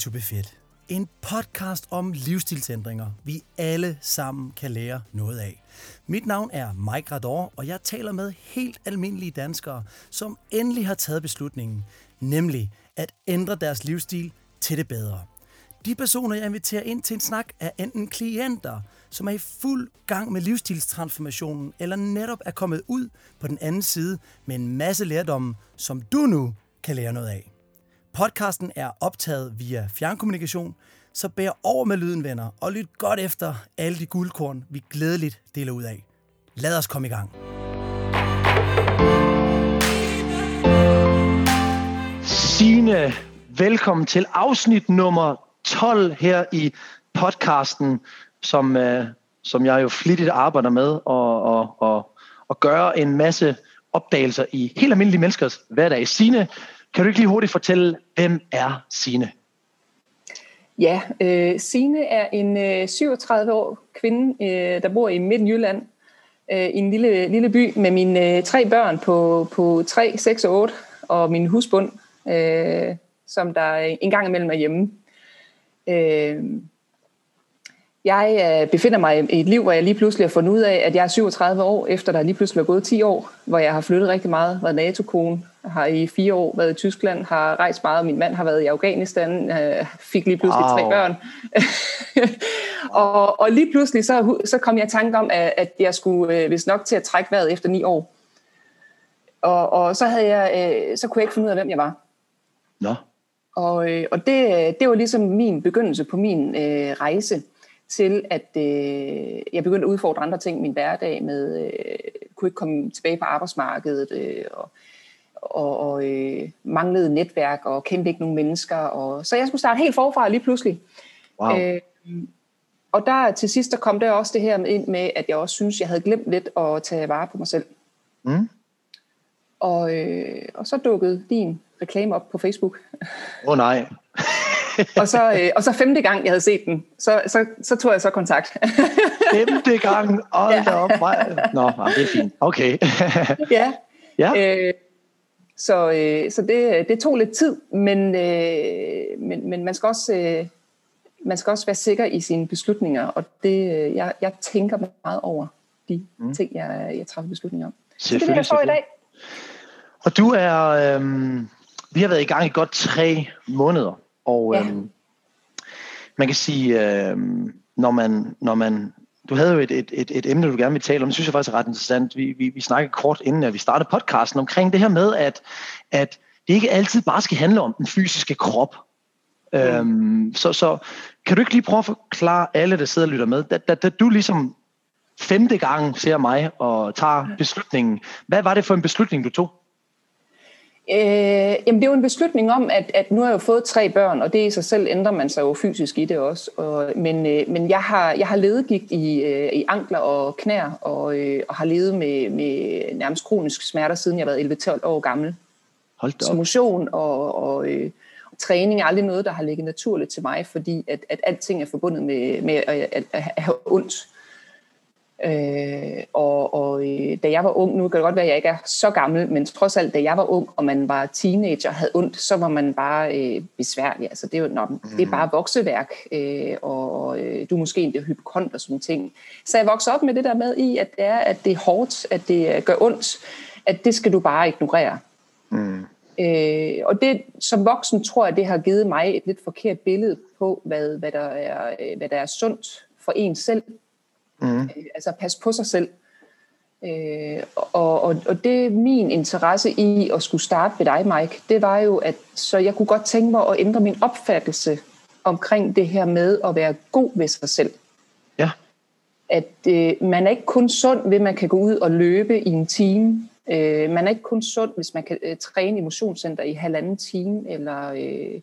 to be fit. En podcast om livsstilsændringer, vi alle sammen kan lære noget af. Mit navn er Mike Rador, og jeg taler med helt almindelige danskere, som endelig har taget beslutningen, nemlig at ændre deres livsstil til det bedre. De personer, jeg inviterer ind til en snak, er enten klienter, som er i fuld gang med livsstilstransformationen, eller netop er kommet ud på den anden side med en masse lærdomme, som du nu kan lære noget af. Podcasten er optaget via fjernkommunikation, så bær over med lyden, venner, og lyt godt efter alle de guldkorn, vi glædeligt deler ud af. Lad os komme i gang. Signe, velkommen til afsnit nummer 12 her i podcasten, som, øh, som jeg jo flittigt arbejder med og, og, og, og gøre en masse opdagelser i helt almindelige menneskers hverdag. Signe, kan du ikke lige hurtigt fortælle, hvem er Sine? Ja, øh, Sine er en øh, 37 år kvinde, øh, der bor i Midtjylland, øh, i en lille, lille by med mine øh, tre børn på, på 3, 6 og 8, og min husbund, øh, som der en gang imellem er hjemme. Øh, jeg øh, befinder mig i et liv, hvor jeg lige pludselig har fundet ud af, at jeg er 37 år, efter der lige pludselig er gået 10 år, hvor jeg har flyttet rigtig meget, været NATO-kone, har i fire år været i Tyskland, har rejst meget, min mand har været i Afghanistan, øh, fik lige pludselig wow. tre børn. og, og lige pludselig så, så kom jeg i tanke om, at, at jeg skulle hvis nok til at trække vejret efter ni år. Og, og så, havde jeg, så kunne jeg ikke finde ud af, hvem jeg var. Nå. Og, og det, det var ligesom min begyndelse på min øh, rejse til, at øh, jeg begyndte at udfordre andre ting i min hverdag med, øh, kunne ikke komme tilbage på arbejdsmarkedet, øh, og, og, og øh, manglede netværk, og kendte ikke nogen mennesker. Og, så jeg skulle starte helt forfra lige pludselig. Wow. Øh, og der til sidst der kom der også det her ind med, at jeg også synes, jeg havde glemt lidt at tage vare på mig selv. Mm. Og, øh, og så dukkede din reklame op på Facebook. Åh oh, nej og, så, øh, og så femte gang, jeg havde set den, så, så, så tog jeg så kontakt. femte gang? Hold ja. op. Nå, det er fint. Okay. ja. ja. Øh, så øh, så det, det tog lidt tid, men, øh, men, men man skal også... Øh, man skal også være sikker i sine beslutninger, og det, øh, jeg, jeg tænker meget over de mm. ting, jeg, jeg træffer beslutninger om. Så det er det, jeg får i dag. Og du er, øhm, vi har været i gang i godt tre måneder. Og ja. øhm, man kan sige, øhm, når man, når man du havde jo et, et, et, et emne, du gerne vil tale om, det synes jeg faktisk er ret interessant. Vi, vi, vi snakkede kort inden, at vi startede podcasten omkring det her med, at, at det ikke altid bare skal handle om den fysiske krop. Mm. Øhm, så, så kan du ikke lige prøve at forklare alle, der sidder og lytter med, da, da, da du ligesom femte gang ser mig og tager beslutningen, hvad var det for en beslutning, du tog? Øh, jamen det er jo en beslutning om, at, at nu har jeg jo fået tre børn, og det i sig selv ændrer man sig jo fysisk i det også. Og, men øh, men jeg, har, jeg har ledegigt i, øh, i ankler og knær, og, øh, og har levet med, med nærmest kronisk smerter, siden jeg har været 11-12 år gammel. Hold da Så motion og, og, øh, og træning er aldrig noget, der har ligget naturligt til mig, fordi at, at alting er forbundet med, med at, at, at have ondt. Øh, og og øh, da jeg var ung, nu kan det godt være, at jeg ikke er så gammel, men trods alt, da jeg var ung, og man var teenager og havde ondt, så var man bare øh, besværlig. Altså, det, er jo, når, mm. det er mhm. bare vokseværk, øh, og, og øh, du er måske en hypokond og sådan ting. Så jeg voksede op med det der med i, at det er, at det er hårdt, at det gør ondt, at det skal du bare ignorere. Mm. Øh, og det, som voksen tror jeg, det har givet mig et lidt forkert billede på, hvad, hvad, der, er, øh, hvad der er sundt for en selv Mm. Øh, altså passe på sig selv. Øh, og, og, og det min interesse i at skulle starte ved dig, Mike, det var jo, at så jeg kunne godt tænke mig at ændre min opfattelse omkring det her med at være god ved sig selv. Ja. At øh, man er ikke kun sund ved, at man kan gå ud og løbe i en time. Øh, man er ikke kun sund, hvis man kan øh, træne i motionscenter i halvanden time, eller øh,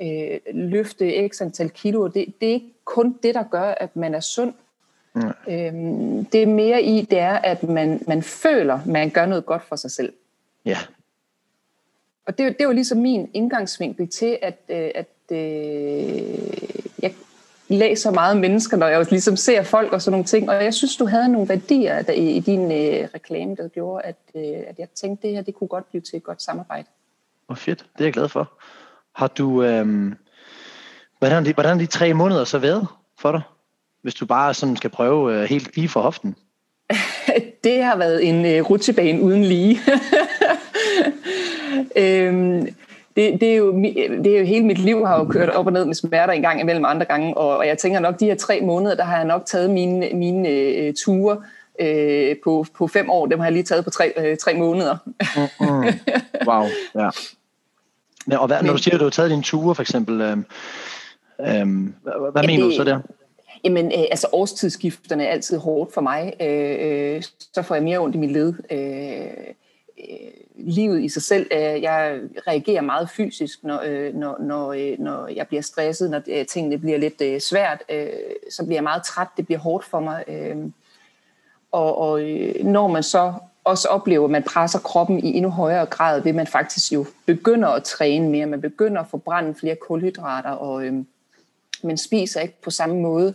øh, løfte x antal kilo. Det, det er ikke kun det, der gør, at man er sund. Øhm, det er mere i, det er, at man, man føler, man gør noget godt for sig selv. Ja. Og det, det var ligesom min indgangsvinkel til, at, øh, at øh, jeg læser meget mennesker, når jeg ligesom ser folk og sådan nogle ting. Og jeg synes, du havde nogle værdier der, i, i din øh, reklame, der gjorde, at, øh, at jeg tænkte, det her det kunne godt blive til et godt samarbejde. Hvor fedt, det er jeg glad for. Har du, øh, Hvordan, de, hvordan de tre måneder så været for dig? Hvis du bare sådan skal prøve øh, helt lige for hoften. det har været en øh, rutsjebane uden lige. øhm, det, det, er jo, det er jo hele mit liv har jo kørt op og ned med smerter en gang imellem andre gange, og, og jeg tænker nok, de her tre måneder, der har jeg nok taget mine, mine øh, ture øh, på, på fem år, dem har jeg lige taget på tre, øh, tre måneder. mm-hmm. Wow, ja. ja og hvad, når du siger, at du har taget dine ture, for eksempel, øh, øh, hvad, hvad mener det, du så der? Jamen, øh, altså årstidsskifterne er altid hårdt for mig. Øh, øh, så får jeg mere ondt i mit led. Øh, øh, livet i sig selv, øh, jeg reagerer meget fysisk, når, øh, når, når, øh, når jeg bliver stresset, når øh, tingene bliver lidt øh, svært, øh, så bliver jeg meget træt, det bliver hårdt for mig. Øh, og og øh, når man så også oplever, at man presser kroppen i endnu højere grad, ved man faktisk jo begynder at træne mere, man begynder at forbrænde flere kulhydrater, og øh, man spiser ikke på samme måde,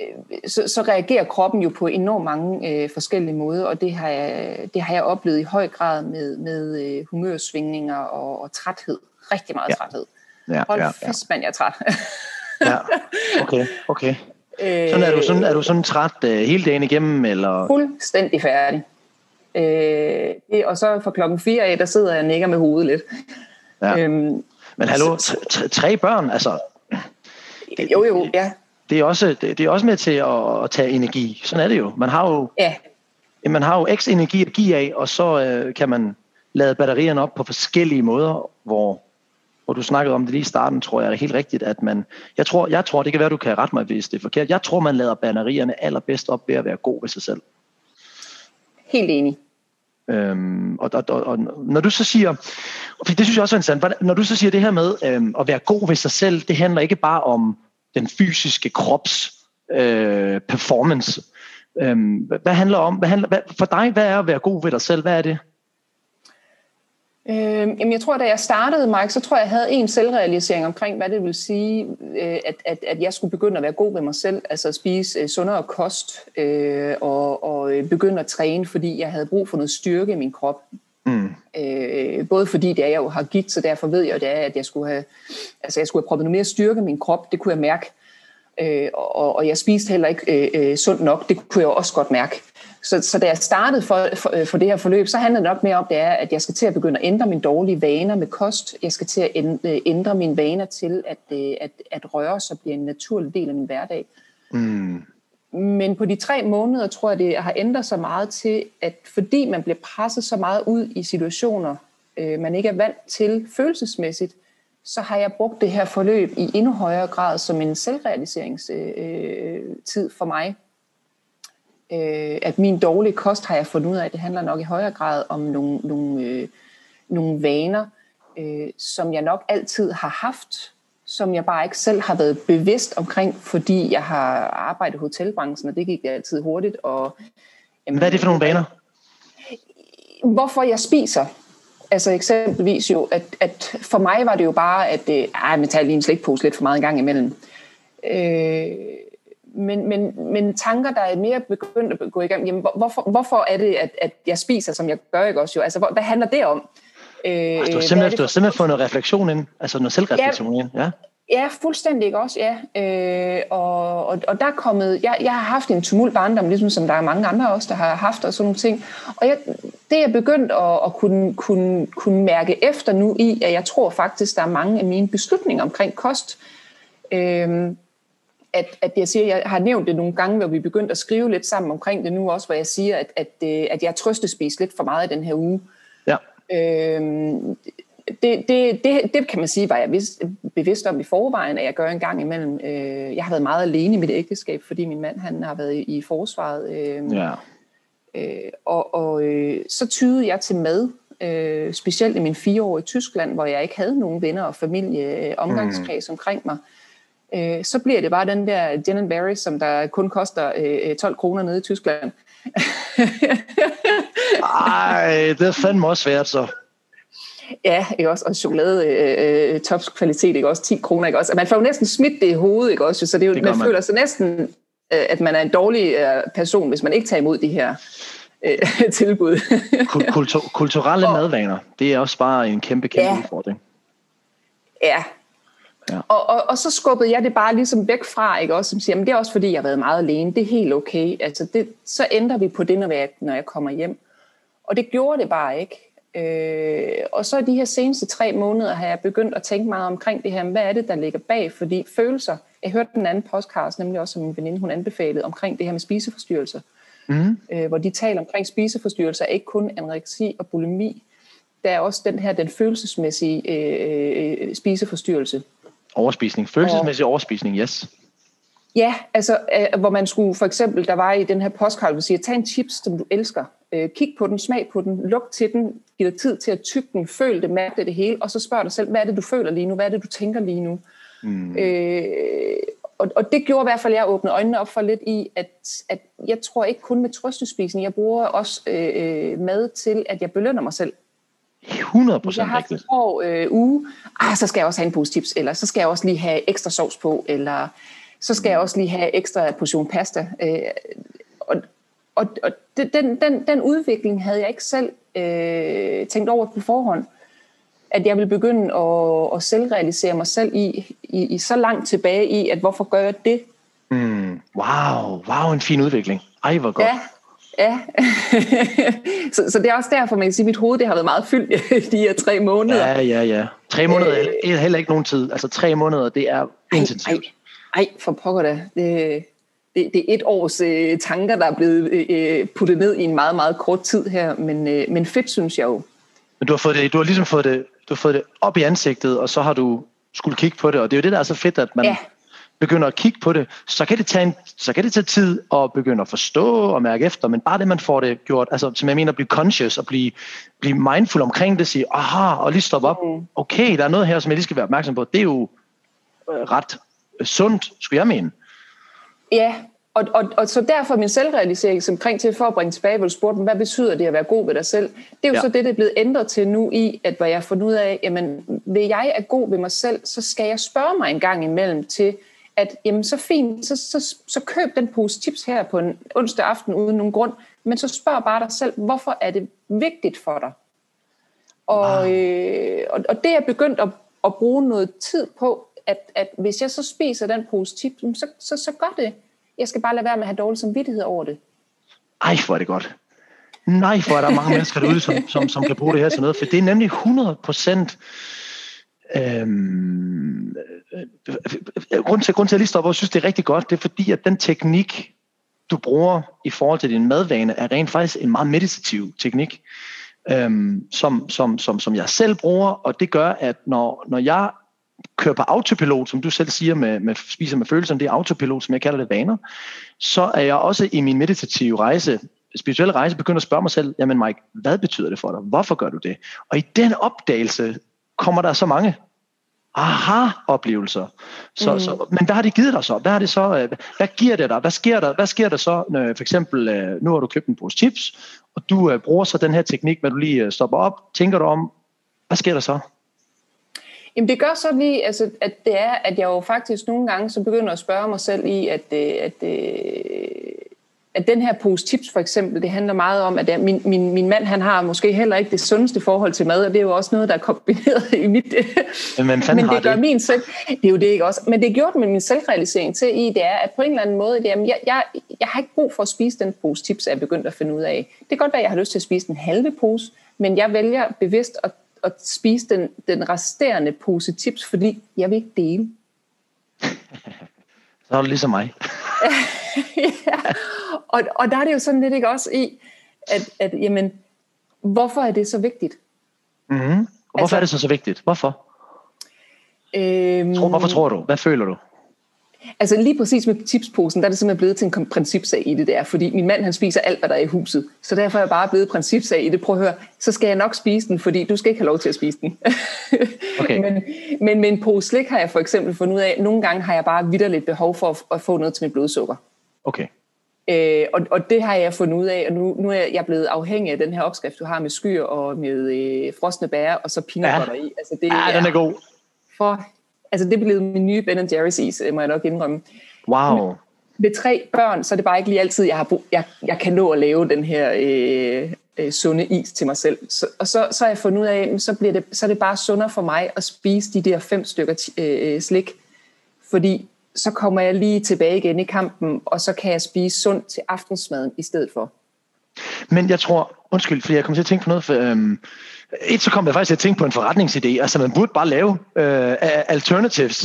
øh, så, så reagerer kroppen jo på enormt mange øh, forskellige måder, og det har, jeg, det har jeg oplevet i høj grad med, med øh, humørsvingninger og, og træthed. Rigtig meget ja. træthed. Ja, Hold ja, ja. fast, mand, jeg er træt. ja, okay, okay. Sådan er du sådan, er du sådan træt uh, hele dagen igennem? Eller? Fuldstændig færdig. Øh, og så fra klokken 4 af, der sidder jeg og nikker med hovedet lidt. Ja. Øhm, Men hallo, tre børn, altså... Det, jo, jo, ja. Det er, også, det, det er også med til at, at tage energi. Sådan er det jo. Man har jo, ja. man har jo x energi at give af, og så øh, kan man lade batterierne op på forskellige måder, hvor hvor du snakkede om det lige i starten, tror jeg er helt rigtigt, at man, jeg tror, jeg tror, det kan være, du kan rette mig, hvis det er forkert, jeg tror, man lader batterierne allerbedst op ved at være god ved sig selv. Helt enig. Øhm, og, og, og, og når du så siger, for det synes jeg også er interessant, når du så siger det her med øhm, at være god ved sig selv, det handler ikke bare om den fysiske krops øh, performance. Øhm, hvad handler om, hvad handler, hvad, for dig, hvad er at være god ved dig selv? Hvad er det? Øh, jamen jeg tror, da jeg startede, Mike, så tror jeg, jeg havde en selvrealisering omkring, hvad det vil sige, øh, at, at, at jeg skulle begynde at være god ved mig selv, altså at spise øh, sundere kost øh, og, og øh, begynde at træne, fordi jeg havde brug for noget styrke i min krop. Mm. Øh, både fordi det er, jeg jo har gigt, så derfor ved jeg, det er, at jeg skulle have, altså jeg skulle have proppet noget mere styrke i min krop, det kunne jeg mærke. Øh, og, og jeg spiste heller ikke øh, øh, sundt nok, det kunne jeg også godt mærke. Så, så da jeg startede for, for, øh, for det her forløb, så handlede det nok mere om, det er, at jeg skal til at begynde at ændre mine dårlige vaner med kost. Jeg skal til at øh, ændre mine vaner til, at, øh, at, at røre sig bliver en naturlig del af min hverdag. Mm. Men på de tre måneder tror jeg, det har ændret sig meget til, at fordi man bliver presset så meget ud i situationer, øh, man ikke er vant til følelsesmæssigt, så har jeg brugt det her forløb i endnu højere grad som en selvrealiseringstid øh, for mig øh, at min dårlige kost har jeg fundet ud af, at det handler nok i højere grad om nogle, nogle, øh, nogle vaner, øh, som jeg nok altid har haft, som jeg bare ikke selv har været bevidst omkring, fordi jeg har arbejdet i hotelbranchen, og det gik altid hurtigt. Og, jamen, Hvad er det for nogle vaner? Hvorfor jeg spiser. Altså eksempelvis jo, at, at for mig var det jo bare, at øh, ej, man tager lige en slikpose lidt for meget en gang imellem. Øh, men, men, men tanker, der er mere begyndt at gå igennem, jamen, hvorfor, hvorfor er det, at, at jeg spiser, som jeg gør, ikke også jo? Altså, hvad handler det om? Øh, altså, du har simpelthen, du har simpelthen fået noget refleksion ind, altså noget selvreflektion ja, ind, ja? Ja, fuldstændig ikke også, ja. Øh, og, og, og der er kommet, jeg, jeg har haft en tumult barndom, ligesom som der er mange andre også, der har haft og sådan nogle ting. Og jeg, det er begyndt at, at kunne, kunne, kunne mærke efter nu i, at jeg tror faktisk, der er mange af mine beslutninger omkring kost, øh, at, at jeg siger, jeg har nævnt det nogle gange, hvor vi begyndte at skrive lidt sammen omkring det nu også, hvor jeg siger, at, at, øh, at jeg trøstespist lidt for meget i den her uge. Ja. Øhm, det, det, det, det kan man sige, var jeg vidst, bevidst om i forvejen, at jeg gør en gang imellem. Øh, jeg har været meget alene i mit ægteskab, fordi min mand han har været i, i forsvaret. Øh, ja. øh, og og øh, så tydede jeg til mad, øh, specielt i min fire år i Tyskland, hvor jeg ikke havde nogen venner og familie, øh, omgangskreds mm. omkring mig øh, så bliver det bare den der gin berry, som der kun koster øh, 12 kroner nede i Tyskland. Ej, det er fandme også svært så. Ja, ikke også? Og chokolade, øh, øh tops kvalitet, ikke også? 10 kroner, ikke også? man får jo næsten smidt det i hovedet, ikke også? Så det er jo, det man, man føler sig næsten, øh, at man er en dårlig øh, person, hvis man ikke tager imod de her øh, tilbud. Kultur, kulturelle og, madvaner, det er også bare en kæmpe, kæmpe ja, udfordring. Ja, Ja. Og, og, og så skubbede jeg det bare ligesom væk fra, ikke også, som siger, men det er også fordi, jeg har været meget alene, det er helt okay, altså det, så ændrer vi på det, når jeg, når jeg kommer hjem. Og det gjorde det bare ikke. Øh, og så de her seneste tre måneder har jeg begyndt at tænke meget omkring det her, hvad er det, der ligger bag? Fordi følelser, jeg hørte den anden podcast, nemlig også som min veninde, hun anbefalede, omkring det her med spiseforstyrrelser. Mm. Øh, hvor de taler omkring spiseforstyrrelser, ikke kun anoreksi og bulimi, der er også den her, den følelsesmæssige øh, øh spiseforstyrrelse. Overspisning. Følelsesmæssig og, overspisning, yes. Ja, altså, øh, hvor man skulle, for eksempel, der var i den her postcard, hvor siger, tag en chips, som du elsker, øh, kig på den, smag på den, luk til den, giv dig tid til at tygge den, føl det, mærke det, det hele, og så spørg dig selv, hvad er det, du føler lige nu, hvad er det, du tænker lige nu. Mm. Øh, og, og det gjorde i hvert fald, at jeg åbnede øjnene op for lidt i, at, at jeg tror ikke kun med trøstespisning, jeg bruger også øh, øh mad til, at jeg belønner mig selv. 100 procent Jeg har haft en hård øh, uge, ah, så skal jeg også have en pose tips, eller så skal jeg også lige have ekstra sovs på, eller så skal jeg også lige have ekstra portion pasta. Øh, og og, og den, den, den udvikling havde jeg ikke selv øh, tænkt over på forhånd. At jeg ville begynde at, at selvrealisere mig selv i, i, i så langt tilbage i, at hvorfor gør jeg det? Mm, wow, wow, en fin udvikling. Ej, hvor godt. Ja, Ja, så, så det er også derfor, man kan sige, at mit hoved det har været meget fyldt de her tre måneder. Ja, ja, ja. Tre måneder øh, er heller ikke nogen tid. Altså tre måneder, det er intensivt. Ej, ej for pokker da. Det, det, det er et års øh, tanker, der er blevet øh, puttet ned i en meget, meget kort tid her. Men, øh, men fedt, synes jeg jo. Men du har, fået det, du har ligesom fået det, du har fået det op i ansigtet, og så har du skulle kigge på det. Og det er jo det, der er så fedt, at man, ja begynder at kigge på det, så kan det tage, en, så kan det tage tid at begynde at forstå og mærke efter, men bare det, man får det gjort, altså som jeg mener, at blive conscious og blive, blive mindful omkring det, sige, aha, og lige stoppe op, mm. okay, der er noget her, som jeg lige skal være opmærksom på, det er jo øh, ret sundt, skulle jeg mene. Ja, og, og, og så derfor min selvrealisering som kring til for at bringe tilbage, hvor du spurgte hvad betyder det at være god ved dig selv? Det er jo ja. så det, der er blevet ændret til nu i, at hvor jeg har fundet ud af, jamen, vil jeg er god ved mig selv, så skal jeg spørge mig en gang imellem til, at jamen, så fint, så, så, så køb den pose chips her på en onsdag aften uden nogen grund, men så spørg bare dig selv, hvorfor er det vigtigt for dig? Og, wow. øh, og, og det er begyndt at, at bruge noget tid på, at, at hvis jeg så spiser den pose chips, så, så, så gør det. Jeg skal bare lade være med at have dårlig samvittighed over det. Ej, hvor er det godt. Nej, hvor er der mange mennesker derude, som, som, som kan bruge det her til noget, for det er nemlig 100 procent Øhm, grund, til, grund til at lige stopper og synes, det er rigtig godt, det er fordi, at den teknik, du bruger i forhold til din madvane, er rent faktisk en meget meditativ teknik, øhm, som, som, som, som jeg selv bruger, og det gør, at når, når jeg kører på autopilot, som du selv siger, med, med spiser med følelser, det er autopilot, som jeg kalder det vaner, så er jeg også i min meditative rejse, spirituelle rejse, begynder at spørge mig selv, jamen Mike, hvad betyder det for dig? Hvorfor gør du det? Og i den opdagelse kommer der så mange aha-oplevelser. Så, mm. så, men hvad har det givet dig så? Hvad, har det så, øh, hvad giver det dig? Hvad sker der, hvad sker der så, når for eksempel, øh, nu har du købt en pose chips, og du uh, bruger så den her teknik, hvor du lige stopper op, tænker du om, hvad sker der så? Jamen det gør så lige, altså, at det er, at jeg jo faktisk nogle gange så begynder at spørge mig selv i, at, at, at at den her pose tips for eksempel, det handler meget om, at min, min, min mand han har måske heller ikke det sundeste forhold til mad, og det er jo også noget, der er kombineret i mit... Men, men det gør det? min selv... Det er jo det ikke også. Men det er gjort med min selvrealisering til i, det er, at på en eller anden måde, det er, jeg, jeg, jeg har ikke brug for at spise den pose tips, jeg er begyndt at finde ud af. Det kan godt være, at jeg har lyst til at spise den halve pose, men jeg vælger bevidst at, at spise den, den resterende pose tips, fordi jeg vil ikke dele. Så er du ligesom mig. ja. Og, og der er det jo sådan lidt ikke også i, at, at jamen, hvorfor er det så vigtigt? Mm-hmm. Og hvorfor altså, er det så så vigtigt? Hvorfor? Øhm, tror, hvorfor tror du? Hvad føler du? Altså lige præcis med tipsposen, der er det simpelthen blevet til en principsag i det der, fordi min mand han spiser alt, hvad der er i huset. Så derfor er jeg bare blevet principsag i det. Prøv at høre, så skal jeg nok spise den, fordi du skal ikke have lov til at spise den. Okay. men, men med en pose slik har jeg for eksempel fundet ud af, at nogle gange har jeg bare vidderligt behov for at, at få noget til mit blodsukker. Okay. Øh, og, og det har jeg fundet ud af, og nu, nu er jeg blevet afhængig af den her opskrift, du har med skyer og med øh, frosne bær, og så peanut ja. i. Altså, det ja, er, den er god. For, altså, det er blevet min nye Ben Jerry's is, må jeg nok indrømme. Wow. Med, med tre børn, så er det bare ikke lige altid, jeg, har brug, jeg, jeg kan nå at lave den her, øh, øh, sunde is til mig selv. Så, og så, så har jeg fundet ud af, så, bliver det, så er det bare sundere for mig at spise de der fem stykker øh, slik, fordi så kommer jeg lige tilbage igen i kampen, og så kan jeg spise sundt til aftensmaden i stedet for. Men jeg tror, undskyld, fordi jeg kommer til at tænke på noget, for, øhm, et så kom jeg faktisk til at tænke på en forretningsidé, altså man burde bare lave øh, alternatives.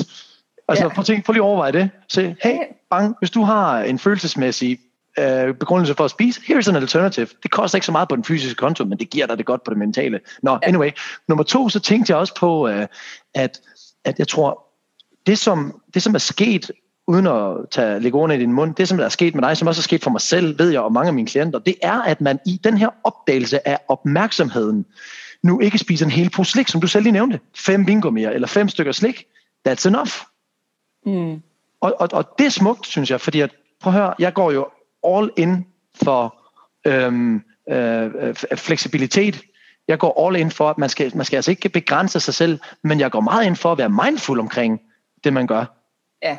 Altså ja. prøv, at tænke, prøv lige at overveje det. Se, hey, bang, hvis du har en følelsesmæssig øh, begrundelse for at spise, here's an alternative. Det koster ikke så meget på den fysiske konto, men det giver dig det godt på det mentale. Nå, ja. anyway. Nummer to, så tænkte jeg også på, øh, at, at jeg tror, det som, det som er sket, uden at tage, lægge ordene i din mund, det som er sket med dig, som også er sket for mig selv, ved jeg, og mange af mine klienter, det er, at man i den her opdagelse af opmærksomheden, nu ikke spiser en hel pose slik, som du selv lige nævnte. Fem mere, eller fem stykker slik. That's enough. Mm. Og, og, og det er smukt, synes jeg, fordi at, prøv at høre, jeg går jo all in for øhm, øh, øh, fleksibilitet. Jeg går all in for, at man skal, man skal altså ikke begrænse sig selv, men jeg går meget ind for at være mindful omkring det, man gør. Ja.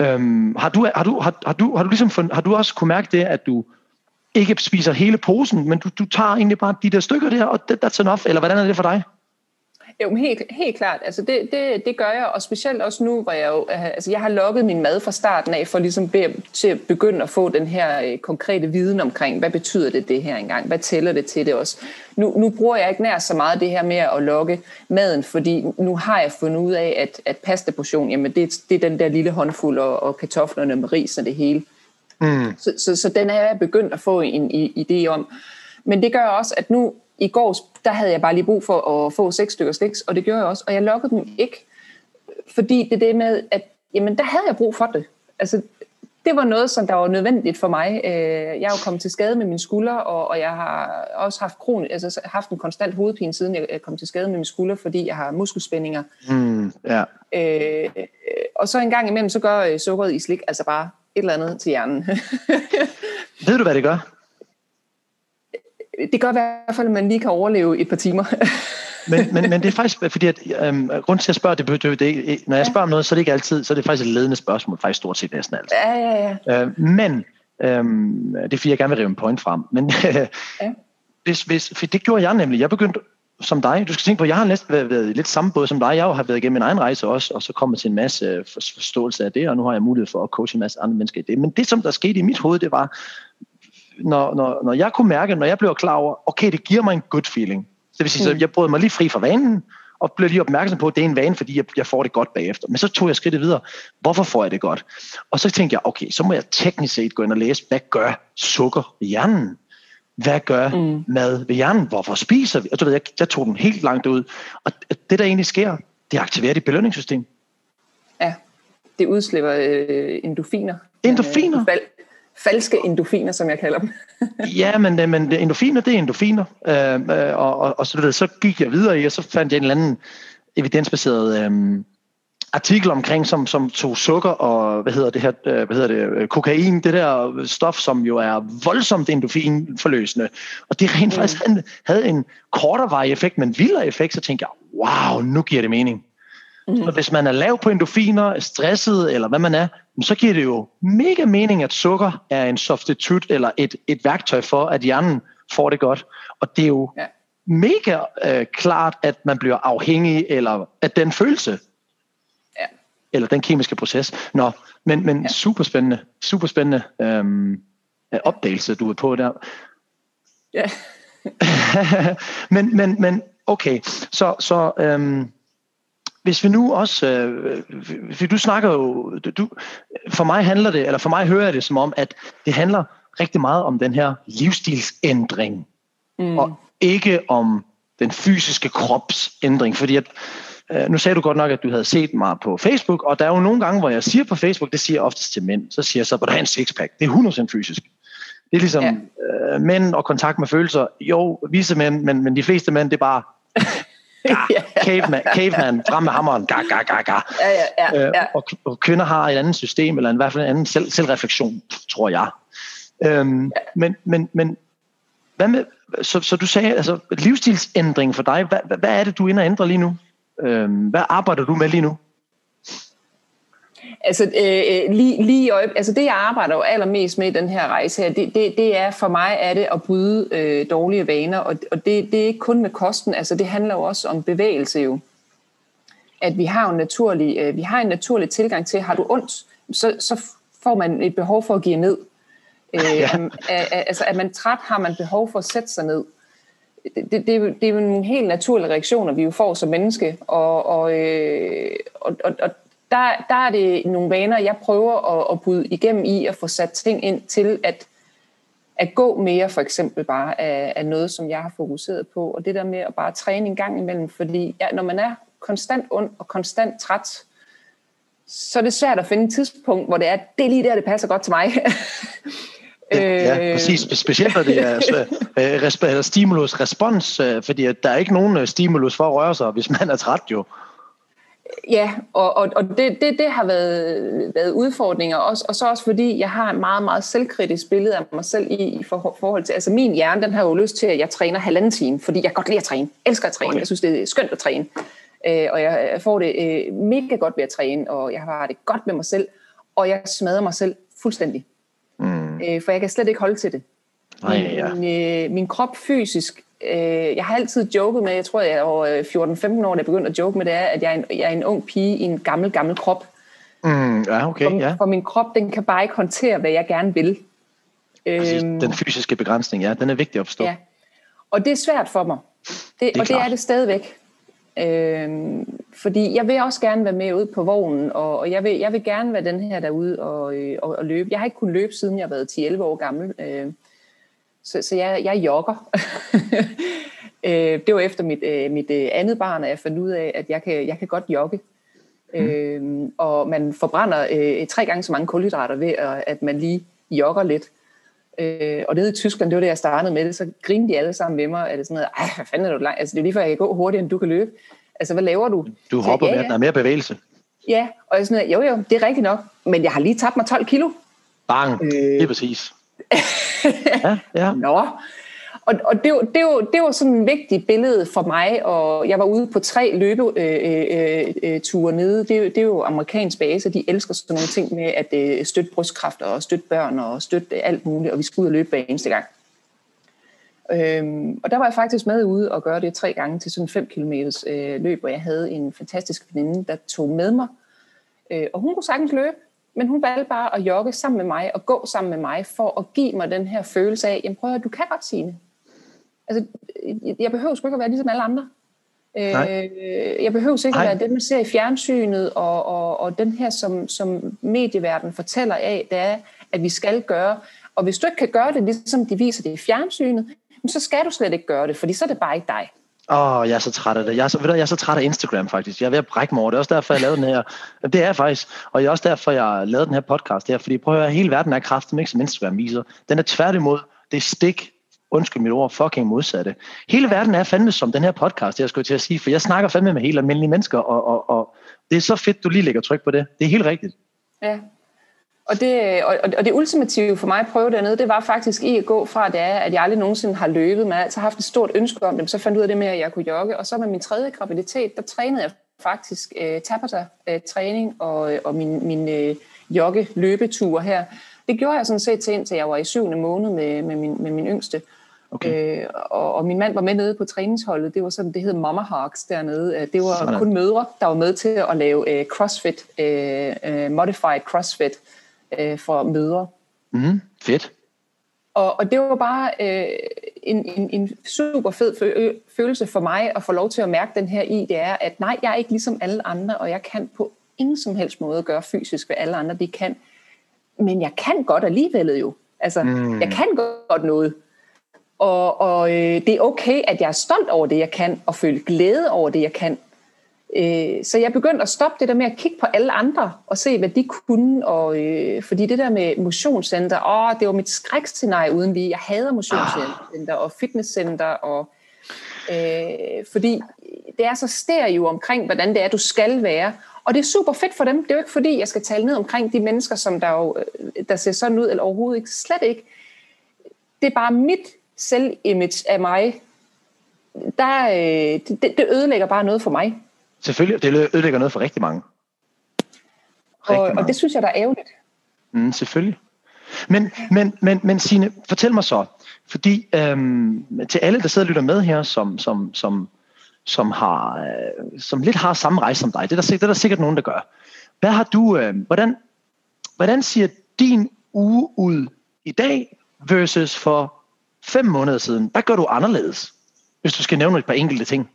Øhm, har, du, har, du, har, har, du, har, du ligesom fund, har du også kunne mærke det, at du ikke spiser hele posen, men du, du tager egentlig bare de der stykker der, og that, that's enough, eller hvordan er det for dig? Jo, helt, helt klart. Altså det, det, det gør jeg, og specielt også nu, hvor jeg jo, altså jeg har lukket min mad fra starten af, for ligesom be, til at begynde at få den her øh, konkrete viden omkring, hvad betyder det det her engang? Hvad tæller det til det også? Nu, nu bruger jeg ikke nær så meget det her med at lukke maden, fordi nu har jeg fundet ud af, at, at pastaportion, jamen det, det er den der lille håndfuld, og, og kartoflerne med ris og det hele. Mm. Så, så, så den er jeg begyndt at få en idé om. Men det gør også, at nu i går, der havde jeg bare lige brug for at få seks stykker sliks, og det gjorde jeg også, og jeg lukkede dem ikke, fordi det er det med, at jamen, der havde jeg brug for det. Altså, det var noget, som der var nødvendigt for mig. Øh, jeg er jo kommet til skade med mine skulder, og jeg har også haft, kron, altså haft en konstant hovedpine, siden jeg kom til skade med mine skulder, fordi jeg har muskelspændinger. Mm, ja. øh, og så en gang imellem, så gør øh, sukkeret i slik altså bare et eller andet til hjernen. Ved du, hvad det gør? Det gør i hvert fald, at man lige kan overleve et par timer. men, men, men det er faktisk, fordi at, øhm, grund til at jeg spørger, det, det, det, når jeg spørger om noget, så er det ikke altid, så er det faktisk et ledende spørgsmål, faktisk stort set næsten altid. Ja, ja, ja. Øh, men, øhm, det er fordi, jeg gerne vil rive en point frem, men ja. hvis, hvis, for det gjorde jeg nemlig, jeg begyndte som dig, du skal tænke på, jeg har næsten været, været lidt samme båd som dig, jeg har været igennem min egen rejse også, og så kommet til en masse forståelse af det, og nu har jeg mulighed for at coache en masse andre mennesker i det. Men det, som der skete i mit hoved, det var, når, når, når jeg kunne mærke, når jeg blev klar over, okay, det giver mig en good feeling. Det vil sige, mm. så jeg brød mig lige fri fra vanen, og blev lige opmærksom på, at det er en vane, fordi jeg, jeg får det godt bagefter. Men så tog jeg skridtet videre. Hvorfor får jeg det godt? Og så tænkte jeg, okay, så må jeg teknisk set gå ind og læse, hvad gør sukker ved hjernen? Hvad gør mm. mad ved hjernen? Hvorfor spiser vi? Og du ved, jeg, jeg tog den helt langt ud. Og det, der egentlig sker, det aktiverer dit belønningssystem. Ja, det udslipper øh, endorfiner. Endorfiner? Øh, falske endofiner, som jeg kalder dem. ja, men, men endofiner, det er endofiner. Øh, øh, og, og, og så, ved, så gik jeg videre i, og så fandt jeg en eller anden evidensbaseret øh, artikel omkring, som, som tog sukker og, hvad hedder det her, øh, hvad hedder det, øh, kokain, det der stof, som jo er voldsomt endofinforløsende. Og det rent mm. faktisk havde, havde en kortere effekt, men vildere effekt, så tænkte jeg, wow, nu giver det mening. Mm. Så hvis man er lav på endorfiner, er stresset eller hvad man er, så giver det jo mega mening, at sukker er en substitut eller et, et værktøj for, at hjernen får det godt. Og det er jo ja. mega øh, klart, at man bliver afhængig eller af den følelse. Ja. Eller den kemiske proces. Nå, men, men ja. super spændende, super spændende øhm, opdagelse, du er på der. Ja. men, men, men okay, så, så øhm, hvis vi nu også, øh, for du snakker jo, du, for mig handler det, eller for mig hører jeg det som om, at det handler rigtig meget om den her livsstilsændring, mm. og ikke om den fysiske kropsændring, fordi at, øh, nu sagde du godt nok, at du havde set mig på Facebook, og der er jo nogle gange, hvor jeg siger på Facebook, det siger jeg oftest til mænd, så siger jeg så, at du har en sixpack, det er 100% fysisk. Det er ligesom ja. øh, mænd og kontakt med følelser, jo, vise mænd, men, men de fleste mænd, det er bare ja, caveman, caveman, frem med hammeren, ga, ga, ga, ga. Ja, ja, ja, øh, ja. Og, og kvinder har et andet system, eller i hvert fald en anden selv, selvreflektion, tror jeg. Øhm, ja. men, men, men hvad med, så, så du sagde, altså livsstilsændring for dig, hvad, hvad er det, du er inde og ændre lige nu? Øhm, hvad arbejder du med lige nu? Altså, øh, lige, lige øje, altså det, jeg arbejder jo allermest med i den her rejse her, det, det, det er for mig er det at bryde øh, dårlige vaner, og, og det, det er ikke kun med kosten, altså det handler jo også om bevægelse jo. At vi har, en naturlig, øh, vi har en naturlig tilgang til, har du ondt, så, så får man et behov for at give ned. Øh, ja. altså, er man træt, har man behov for at sætte sig ned. Det, det, det, er jo en helt naturlig reaktion, vi jo får som menneske, og, og, øh, og, og, og der, der er det nogle vaner, jeg prøver at, at bryde igennem i at få sat ting ind til at, at gå mere for eksempel bare af, af noget, som jeg har fokuseret på. Og det der med at bare træne en gang imellem, fordi ja, når man er konstant ond og konstant træt, så er det svært at finde et tidspunkt, hvor det er, det er lige der, det passer godt til mig. Ja, øh. præcis. Specielt når det er øh, stimulus-respons, øh, fordi der er ikke nogen stimulus for at røre sig, hvis man er træt jo. Ja, og, og, og det, det, det har været, været udfordringer, også, og så også fordi jeg har en meget, meget selvkritisk billede af mig selv i, i forhold til, altså min hjerne, den har jo lyst til, at jeg træner halvanden time, fordi jeg godt lide at træne, elsker at træne, okay. jeg synes, det er skønt at træne, øh, og jeg får det øh, mega godt ved at træne, og jeg har det godt med mig selv, og jeg smadrer mig selv fuldstændig, mm. øh, for jeg kan slet ikke holde til det. Ej, ja. min, øh, min krop fysisk øh, jeg har altid joket med, jeg tror, jeg over 14-15 år, da jeg begyndte at joke med det, er, at jeg er, en, jeg er en ung pige i en gammel, gammel krop. Mm, ja, okay, for, ja. for min krop, den kan bare ikke håndtere, hvad jeg gerne vil. Præcis, øhm, den fysiske begrænsning, ja, den er vigtig at forstå. Ja. Og det er svært for mig. Det, det og klart. det er det stadigvæk. Øhm, fordi jeg vil også gerne være med ud på vognen, og, og jeg, vil, jeg vil gerne være den her derude og, øh, og, og løbe. Jeg har ikke kunnet løbe, siden jeg har været 10-11 år gammel. Øh, så, så jeg, jeg jogger. øh, det var efter mit, øh, mit øh, andet barn, at jeg fandt ud af, at jeg kan, jeg kan godt jogge. Mm. Øh, og man forbrænder øh, tre gange så mange kulhydrater ved, at man lige jogger lidt. Øh, og nede i Tyskland, det var det, jeg startede med det, så grinede de alle sammen med mig, at det sådan noget, ej, hvad fanden er du langt? Altså, det er lige før, jeg kan gå hurtigere, end du kan løbe. Altså, hvad laver du? Du hopper ja, ja. med, der er mere bevægelse. Ja, og jeg sådan, jo jo, det er rigtigt nok, men jeg har lige tabt mig 12 kilo. Bang, øh, det er præcis ja, ja. Nå. Og, og det, det, det var sådan et vigtigt billede for mig, og jeg var ude på tre løbeture øh, øh, øh, nede. Det, det er jo amerikansk base, de elsker sådan nogle ting med at øh, støtte brystkræfter og støtte børn og støtte alt muligt, og vi skulle ud og løbe hver eneste gang. Øhm, og der var jeg faktisk med ude og gøre det tre gange til sådan 5 km øh, løb, og jeg havde en fantastisk veninde, der tog med mig. Øh, og hun kunne sagtens løbe, men hun valgte bare at jogge sammen med mig og gå sammen med mig for at give mig den her følelse af, jamen prøv at du kan godt sige det. Altså, jeg behøver sgu ikke at være ligesom alle andre. Nej. Øh, jeg behøver ikke at være det, man ser i fjernsynet, og, og, og den her, som, som medieverden fortæller af, det er, at vi skal gøre. Og hvis du ikke kan gøre det, ligesom de viser det i fjernsynet, så skal du slet ikke gøre det, fordi så er det bare ikke dig. Åh, oh, jeg er så træt af det. Jeg er så, ved du, jeg er så træt af Instagram, faktisk. Jeg er ved at brække mig over det. er også derfor, jeg lavede den her. Det er faktisk. Og det er også derfor, jeg lavede den her podcast her. Fordi prøv at høre, hele verden er kraften ikke som Instagram viser. Den er tværtimod. Det er stik undskyld mit ord, fucking modsatte. Hele verden er fandme som den her podcast, jeg skulle til at sige, for jeg snakker fandme med helt almindelige mennesker, og, og, og det er så fedt, du lige lægger tryk på det. Det er helt rigtigt. Ja, og det, og, og det ultimative for mig at prøve dernede, det var faktisk i at gå fra det er, at jeg aldrig nogensinde har løbet, men altid haft et stort ønske om det, så fandt ud af det med, at jeg kunne jogge. Og så med min tredje graviditet, der trænede jeg faktisk øh, Tabata-træning og, og min, min øh, jogge-løbetur her. Det gjorde jeg sådan set til indtil jeg var i syvende måned med, med, min, med min yngste. Okay. Øh, og, og min mand var med nede på træningsholdet. Det var sådan, det hed Mama Hawks dernede. Det var sådan. kun mødre, der var med til at lave øh, CrossFit, øh, øh, Modified CrossFit øh, for mødre. Mm, fedt. Og, og det var bare øh, en, en, en super fed følelse for mig at få lov til at mærke den her i, det er, at nej, jeg er ikke ligesom alle andre, og jeg kan på ingen som helst måde gøre fysisk, hvad alle andre de kan. Men jeg kan godt alligevel jo. Altså, mm. jeg kan godt noget. Og, og øh, det er okay, at jeg er stolt over det, jeg kan, og føle glæde over det, jeg kan. Øh, så jeg begyndte at stoppe det der med at kigge på alle andre og se, hvad de kunne. Og, øh, fordi det der med motionscenter, åh, det var mit skrækscenarie uden lige. Jeg hader motionscenter og fitnesscenter. Og, øh, fordi det er så stereo omkring, hvordan det er, du skal være. Og det er super fedt for dem. Det er jo ikke fordi, jeg skal tale ned omkring de mennesker, som der, jo, øh, der ser sådan ud, eller overhovedet ikke. Slet ikke. Det er bare mit selvimage af mig. Der, øh, det, det ødelægger bare noget for mig. Selvfølgelig, det ødelægger noget for rigtig mange. Og, og det synes jeg, der er ærgerligt. Mm, selvfølgelig. Men, men, men, men Signe, fortæl mig så, fordi øhm, til alle, der sidder og lytter med her, som, som, som, som, har, øh, som lidt har samme rejse som dig, det er, der, det er der sikkert nogen, der gør. Hvad har du, øh, hvordan, hvordan siger din uge ud i dag versus for fem måneder siden? Hvad gør du anderledes, hvis du skal nævne et par enkelte ting?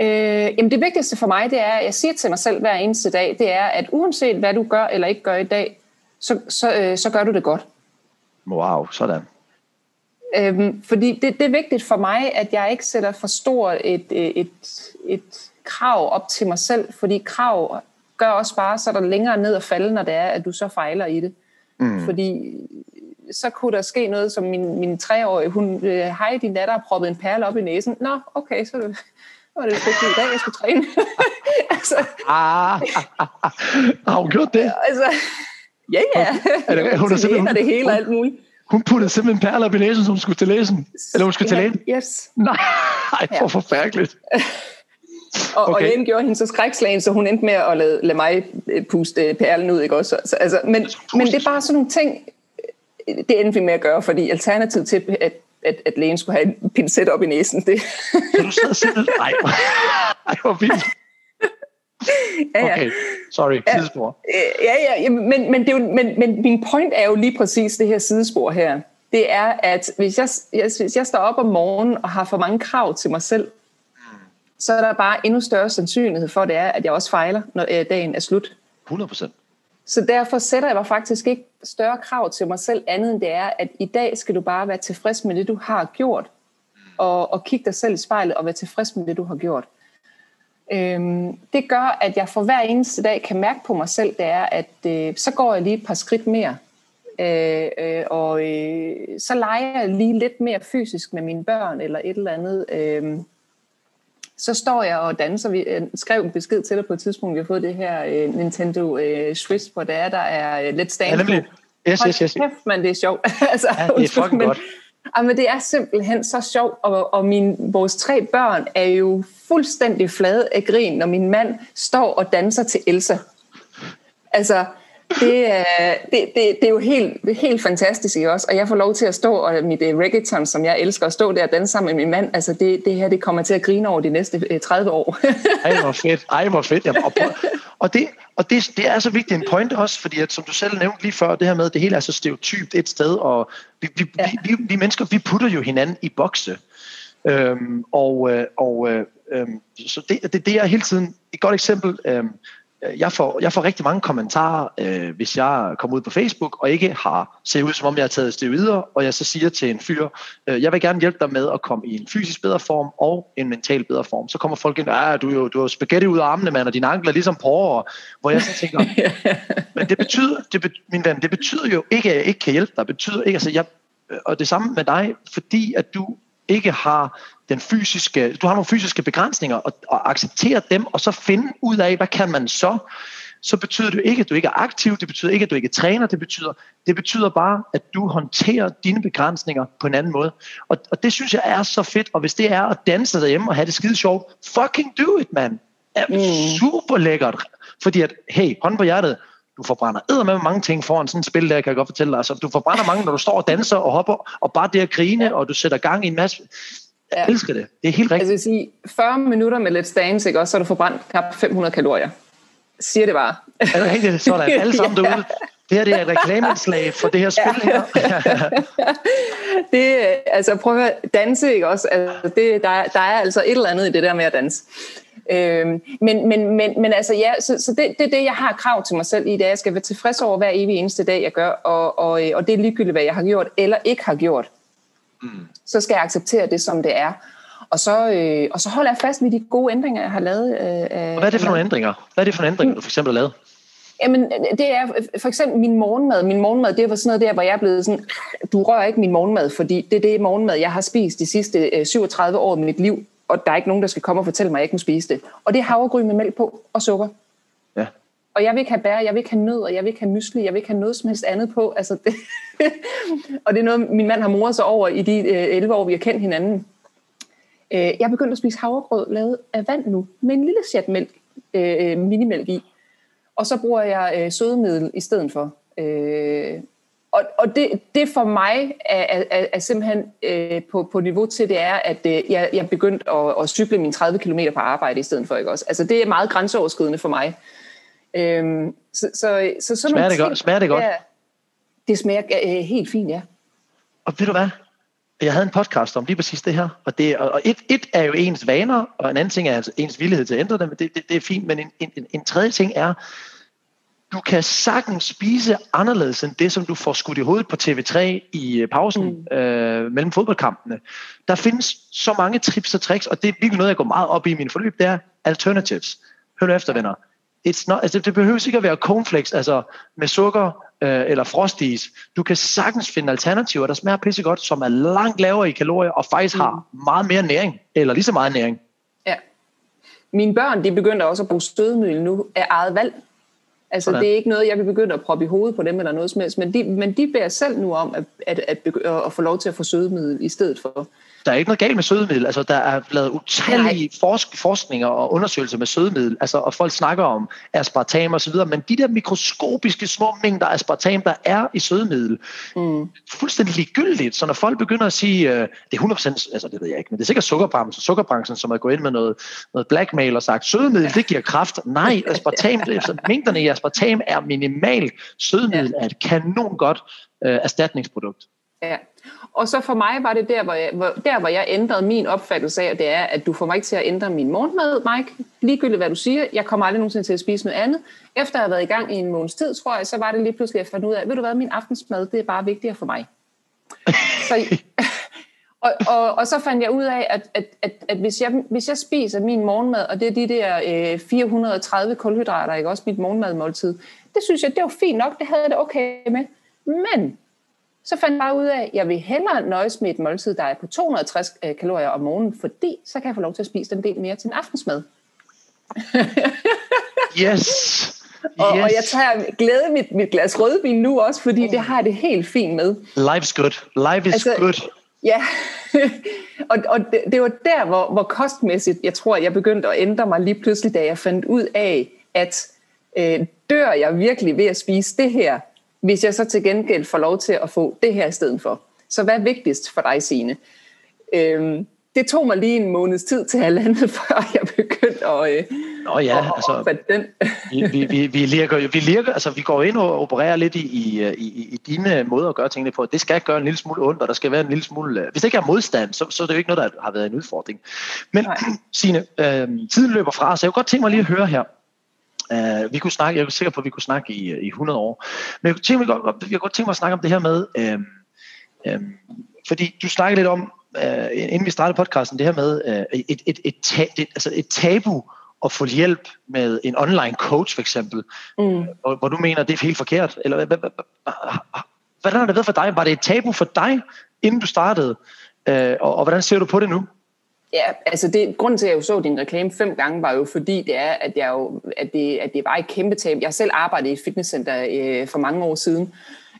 Øh, jamen det vigtigste for mig, det er, at jeg siger til mig selv hver eneste dag, det er, at uanset hvad du gør eller ikke gør i dag, så, så, øh, så gør du det godt. Wow, sådan. Øhm, fordi det, det er vigtigt for mig, at jeg ikke sætter for stort et, et, et krav op til mig selv, fordi krav gør også bare, så er der længere ned at falde, når det er, at du så fejler i det. Mm. Fordi så kunne der ske noget, som min, min treårige, hun, øh, hej, din datter har proppet en perle op i næsen. Nå, okay, så det, var det ikke i dag, jeg skulle træne. altså, ah, har hun gjort det? Altså, ja, ja. Er det, hun er simpelthen, det hele og alt muligt. Hun puttede simpelthen perler op i næsen, som hun skulle til læsen. Eller hun skulle til lægen. Yes. Nej, hvor ja. forfærdeligt. og, okay. og lægen gjorde hende så skrækslagen, så hun endte med at lade, lade mig øh, puste perlen ud. Ikke også? Så, altså, men, men det er bare sådan nogle ting, det endte vi med at gøre, fordi alternativet til, at, at, at lægen skulle have en pincet op i næsen, det... så du sidder simpelthen... Ej, ej, hvor vildt. Ja, ja. Okay, sorry, sidespor. Ja, ja, ja men, men, det er jo, men, men min point er jo lige præcis det her sidespor her. Det er, at hvis jeg, hvis jeg står op om morgenen og har for mange krav til mig selv, så er der bare endnu større sandsynlighed for, det er, at jeg også fejler, når øh, dagen er slut. 100 procent. Så derfor sætter jeg mig faktisk ikke større krav til mig selv, andet end det er, at i dag skal du bare være tilfreds med det, du har gjort, og, og kigge dig selv i spejlet og være tilfreds med det, du har gjort. Øhm, det gør, at jeg for hver eneste dag kan mærke på mig selv, det er, at øh, så går jeg lige et par skridt mere, øh, øh, og øh, så leger jeg lige lidt mere fysisk med mine børn, eller et eller andet. Øh, så står jeg og danser. Vi øh, skrev en besked til dig på et tidspunkt, vi har fået det her øh, Nintendo øh, Switch, hvor det er, der er øh, Let's Dance. Ja, Yes, yes, yes. Kæft, man, det er sjovt. altså, ja, det er fucking men, godt. men det er simpelthen så sjovt, og, og min, vores tre børn er jo fuldstændig flade af grin, når min mand står og danser til Elsa. Altså, det, er, det, det, det er jo helt, helt fantastisk ikke også? Og jeg får lov til at stå, og mit uh, reggaeton, som jeg elsker at stå der og danse sammen med min mand, altså det, det her, det kommer til at grine over de næste uh, 30 år. Ej, hvor fedt. Ej, hvor fedt. Ja, og, og, det, og det, det er så vigtigt en point også, fordi at, som du selv nævnte lige før, det her med, det hele er så stereotypt et sted, og vi, vi, ja. vi, vi, vi mennesker, vi putter jo hinanden i bokse. Øhm, og øh, og øh, øhm, så det, det, det er hele tiden et godt eksempel. Øhm, Øh, jeg får, jeg får rigtig mange kommentarer, øh, hvis jeg kommer ud på Facebook og ikke har set ud, som om jeg har taget videre, og jeg så siger til en fyr, øh, jeg vil gerne hjælpe dig med at komme i en fysisk bedre form og en mental bedre form. Så kommer folk ind, du, er jo, du har spaghetti ud af armene, mand, og dine ankler er ligesom porre, hvor jeg så tænker, men det betyder, det, min ven, det betyder jo ikke, at jeg ikke kan hjælpe dig. Det betyder ikke, altså jeg, og det samme med dig, fordi at du ikke har den fysiske, du har nogle fysiske begrænsninger, og, og acceptere dem, og så finde ud af, hvad kan man så, så betyder det ikke, at du ikke er aktiv, det betyder ikke, at du ikke træner, det betyder, det betyder bare, at du håndterer dine begrænsninger på en anden måde. Og, og det synes jeg er så fedt, og hvis det er at danse derhjemme og have det skide sjovt, fucking do it, man. Er mm. super lækkert. Fordi at, hey, hånd på hjertet, du forbrænder med mange ting foran sådan et spil der, kan jeg godt fortælle dig. Altså, du forbrænder mange, når du står og danser og hopper, og bare det at grine, og du sætter gang i en masse... Jeg ja. elsker det. Det er helt rigtigt. Altså, sige, 40 minutter med Let's Dance, ikke? Også, så har du forbrændt knap 500 kalorier. Siger det bare. Er det rigtigt? Sådan. Alle sammen ja. derude. Det her det er et reklameindslag for det her spil her. det, altså prøv at høre, danse, ikke også? Altså, det, der, der er altså et eller andet i det der med at danse. Øhm, men, men, men, men altså ja, så, så det, det er det, jeg har krav til mig selv i, det er, jeg skal være tilfreds over hver evig eneste dag, jeg gør, og, og, og det er ligegyldigt, hvad jeg har gjort eller ikke har gjort. Mm. Så skal jeg acceptere det, som det er. Og så, øh, og så holder jeg fast med de gode ændringer, jeg har lavet. Øh, og hvad er det for nogle ændringer? Hvad er det for nogle ændringer, du for eksempel har lavet? Jamen, det er for eksempel min morgenmad. Min morgenmad, det var sådan noget der, hvor jeg er blevet sådan, du rører ikke min morgenmad, fordi det er det morgenmad, jeg har spist de sidste 37 øh, år af mit liv og der er ikke nogen, der skal komme og fortælle mig, at jeg ikke må spise det. Og det er havregryn med mælk på og sukker. Ja. Og jeg vil ikke have bær, jeg vil ikke have nødder, jeg vil ikke have mysli, jeg vil ikke have noget som helst andet på. Altså det og det er noget, min mand har moret sig over i de øh, 11 år, vi har kendt hinanden. Øh, jeg er begyndt at spise havregrød lavet af vand nu, med en lille chat mælk, øh, minimælk i. og så bruger jeg øh, sødemiddel i stedet for. Øh, og og det, det for mig er, er, er simpelthen øh, på, på niveau til, det er, at øh, jeg, jeg begyndt at, at cykle mine 30 km på arbejde i stedet for. Ikke også? Altså det er meget grænseoverskridende for mig. Øh, så, så, så sådan smager, det godt? smager det godt? Ja, det smager øh, helt fint, ja. Og ved du hvad? Jeg havde en podcast om lige præcis det her, og, det, og et, et er jo ens vaner, og en anden ting er altså ens villighed til at ændre dem, det, det, det er fint, men en, en, en tredje ting er, du kan sagtens spise anderledes end det, som du får skudt i hovedet på TV3 i øh, pausen mm. øh, mellem fodboldkampene. Der findes så mange trips og tricks, og det er virkelig noget, jeg går meget op i i min forløb, det er alternatives. Hør nu efter, venner. It's not, altså, det behøver ikke at være cornflakes, altså med sukker øh, eller frosties. Du kan sagtens finde alternativer, der smager pissegodt, som er langt lavere i kalorier, og faktisk mm. har meget mere næring, eller lige så meget næring. Ja. Mine børn, de begynder også at bruge stødemiddel nu af eget valg. Altså, Sådan. det er ikke noget, jeg vil begynde at proppe i hovedet på dem eller noget som helst, men de, men de beder selv nu om at, at, at, at, at få lov til at få sødemiddel i stedet for. Der er ikke noget galt med sødemiddel. Altså, der er lavet utallige forsk- forskninger og undersøgelser med sødemiddel, altså, og folk snakker om aspartam og så videre, men de der mikroskopiske små mængder aspartam, der er i sødemiddel, mm. fuldstændig ligegyldigt. Så når folk begynder at sige, uh, det er 100%, altså det ved jeg ikke, men det er sikkert sukkerbranchen, sukkerbranchen som er gået ind med noget, noget blackmail og sagt, sødemiddel, det giver kraft. Nej, aspartam, det, mængderne i aspartam er minimalt. Sødemiddel er et kanon godt uh, erstatningsprodukt. Ja, og så for mig var det der, hvor jeg, hvor, der, hvor jeg ændrede min opfattelse af, det er, at du får mig ikke til at ændre min morgenmad, Mike. Ligegyldigt hvad du siger, jeg kommer aldrig nogensinde til at spise noget andet. Efter at have været i gang i en måneds tid, tror jeg, så var det lige pludselig, at jeg fandt ud af, ved du hvad, min aftensmad, det er bare vigtigere for mig. så, og, og, og så fandt jeg ud af, at, at, at, at hvis, jeg, hvis jeg spiser min morgenmad, og det er de der øh, 430 kulhydrater, ikke også mit morgenmadmåltid, det synes jeg, det var fint nok, det havde jeg det okay med. Men så fandt jeg bare ud af, at jeg vil hellere nøjes med et måltid, der er på 260 øh, kalorier om morgenen, fordi så kan jeg få lov til at spise den del mere til en aftensmad. yes! Og, yes. og jeg tager glæde mit, mit glas rødvin nu også, fordi det har det helt fint med. Life's good. Life is altså, good. Ja, og, og det, det var der, hvor, hvor kostmæssigt, jeg tror, jeg begyndte at ændre mig lige pludselig, da jeg fandt ud af, at øh, dør jeg virkelig ved at spise det her, hvis jeg så til gengæld får lov til at få det her i stedet for. Så hvad er vigtigst for dig, Signe? Øhm, det tog mig lige en måneds tid til halvandet, før jeg begyndte at, øh, Nå ja, at, altså, den. vi, vi, vi, lirker, vi, lirker, altså, vi går ind og opererer lidt i, i, i, i dine måder at gøre tingene på. Det skal gøre en lille smule ondt, og der skal være en lille smule... Øh, hvis det ikke er modstand, så, så er det jo ikke noget, der har været en udfordring. Men Signe, øh, tiden løber fra, så jeg kunne godt tænke mig lige at høre her. Uh, vi kunne snakke, jeg er sikker på, at vi kunne snakke i, i 100 år. Men jeg kunne, tænke, jeg, godt, jeg kunne godt tænke mig at snakke om det her med, uh, uh, fordi du snakkede lidt om, uh, inden vi startede podcasten, det her med uh, et, et, et, ta, et, altså et tabu at få hjælp med en online coach for eksempel, mm. hvor, hvor du mener, det er helt forkert. Eller hvad, hvad, hvad, hvordan har det været for dig? Var det et tabu for dig, inden du startede? Uh, og, og hvordan ser du på det nu? Ja, altså det, grunden til, at jeg jo så din reklame fem gange, var jo fordi, det er, at, jeg jo, at, det, at det var et kæmpe tab. Jeg selv arbejdet i et fitnesscenter øh, for mange år siden,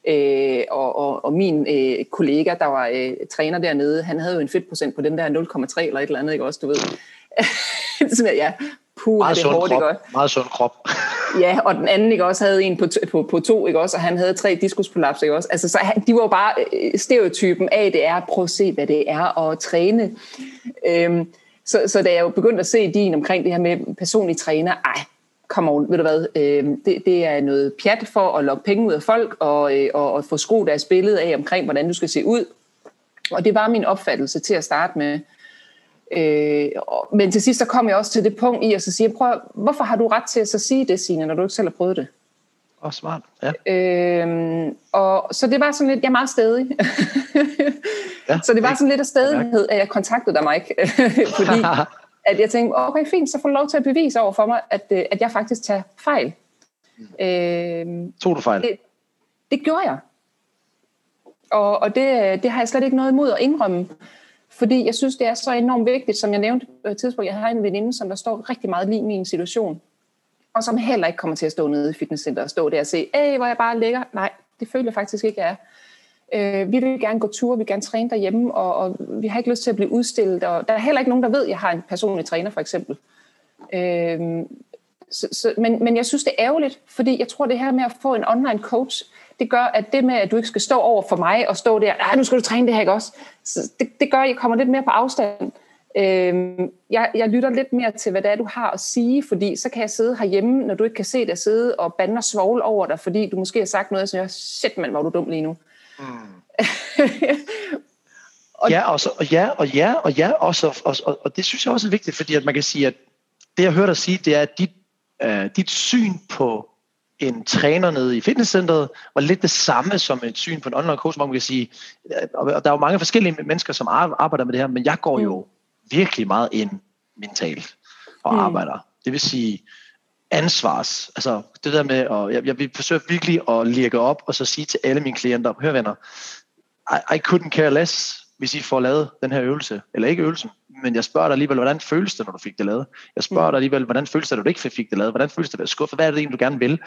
øh, og, og, og min øh, kollega, der var øh, træner dernede, han havde jo en fedtprocent på den der 0,3 eller et eller andet, ikke også, du ved. Sådan, ja, puh, meget det er hårdt, krop. Meget sund krop ja, og den anden ikke også havde en på, på, på to, ikke også, og han havde tre diskusprolaps, ikke også. Altså, så han, de var jo bare øh, stereotypen af, det er, prøv at se, hvad det er at træne. Øhm, så, så da jeg jo begyndte at se din omkring det her med personlig træner, ej, kom on, ved du hvad, øh, det, det er noget pjat for at lokke penge ud af folk, og, øh, og, og få skruet deres billede af omkring, hvordan du skal se ud. Og det var min opfattelse til at starte med. Øh, men til sidst så kom jeg også til det punkt i at så sige, prøv, hvorfor har du ret til at så sige det, Signe, når du ikke selv har prøvet det? Åh, oh, smart. Ja. Øhm, og så det var sådan lidt, jeg er meget stedig. ja, så det var sådan lidt af stedighed, at jeg kontaktede dig, Mike. Fordi at jeg tænkte, okay, fint, så får du lov til at bevise over for mig, at, øh, at jeg faktisk tager fejl. Mm. Øhm, Tog du fejl? Det, det gjorde jeg. Og, og det, det har jeg slet ikke noget imod at indrømme. Fordi jeg synes, det er så enormt vigtigt, som jeg nævnte på et tidspunkt, jeg har en veninde, som der står rigtig meget lige i min situation, og som heller ikke kommer til at stå nede i fitnesscenteret og stå der og se, hey, hvor jeg bare ligger. Nej, det føler jeg faktisk ikke, jeg er. Øh, vi vil gerne gå tur, vi vil gerne træne derhjemme, og, og vi har ikke lyst til at blive udstillet, og der er heller ikke nogen, der ved, at jeg har en personlig træner, for eksempel. Øh, så, så, men, men jeg synes, det er ærgerligt, fordi jeg tror, det her med at få en online coach, det gør, at det med, at du ikke skal stå over for mig og stå der, nej, nu skal du træne det her, ikke også? Så det, det gør, at jeg kommer lidt mere på afstand. Øhm, jeg, jeg lytter lidt mere til, hvad det er, du har at sige, fordi så kan jeg sidde herhjemme, når du ikke kan se dig sidde og bande og svogle over dig, fordi du måske har sagt noget, så jeg, shit mand, hvor du dum lige nu. Mm. og, ja, og, så, og ja, og ja, og ja, også, og, og, og det synes jeg også er vigtigt, fordi at man kan sige, at det jeg hørte dig sige, det er, at dit, uh, dit syn på en træner nede i fitnesscenteret var lidt det samme som et syn på en online coach, hvor man kan sige, og der er jo mange forskellige mennesker, som arbejder med det her, men jeg går jo mm. virkelig meget ind mentalt og mm. arbejder. Det vil sige ansvars, altså det der med, at jeg, jeg vil forsøge virkelig at lægge op og så sige til alle mine klienter, hør venner, I, I couldn't care less, hvis I får lavet den her øvelse, eller ikke øvelsen, men jeg spørger dig alligevel, hvordan føles det, når du fik det lavet? Jeg spørger mm. dig alligevel, hvordan føles det, når du ikke fik det lavet? Hvordan føles det at være skuffet? Hvad er det egentlig, du gerne vil?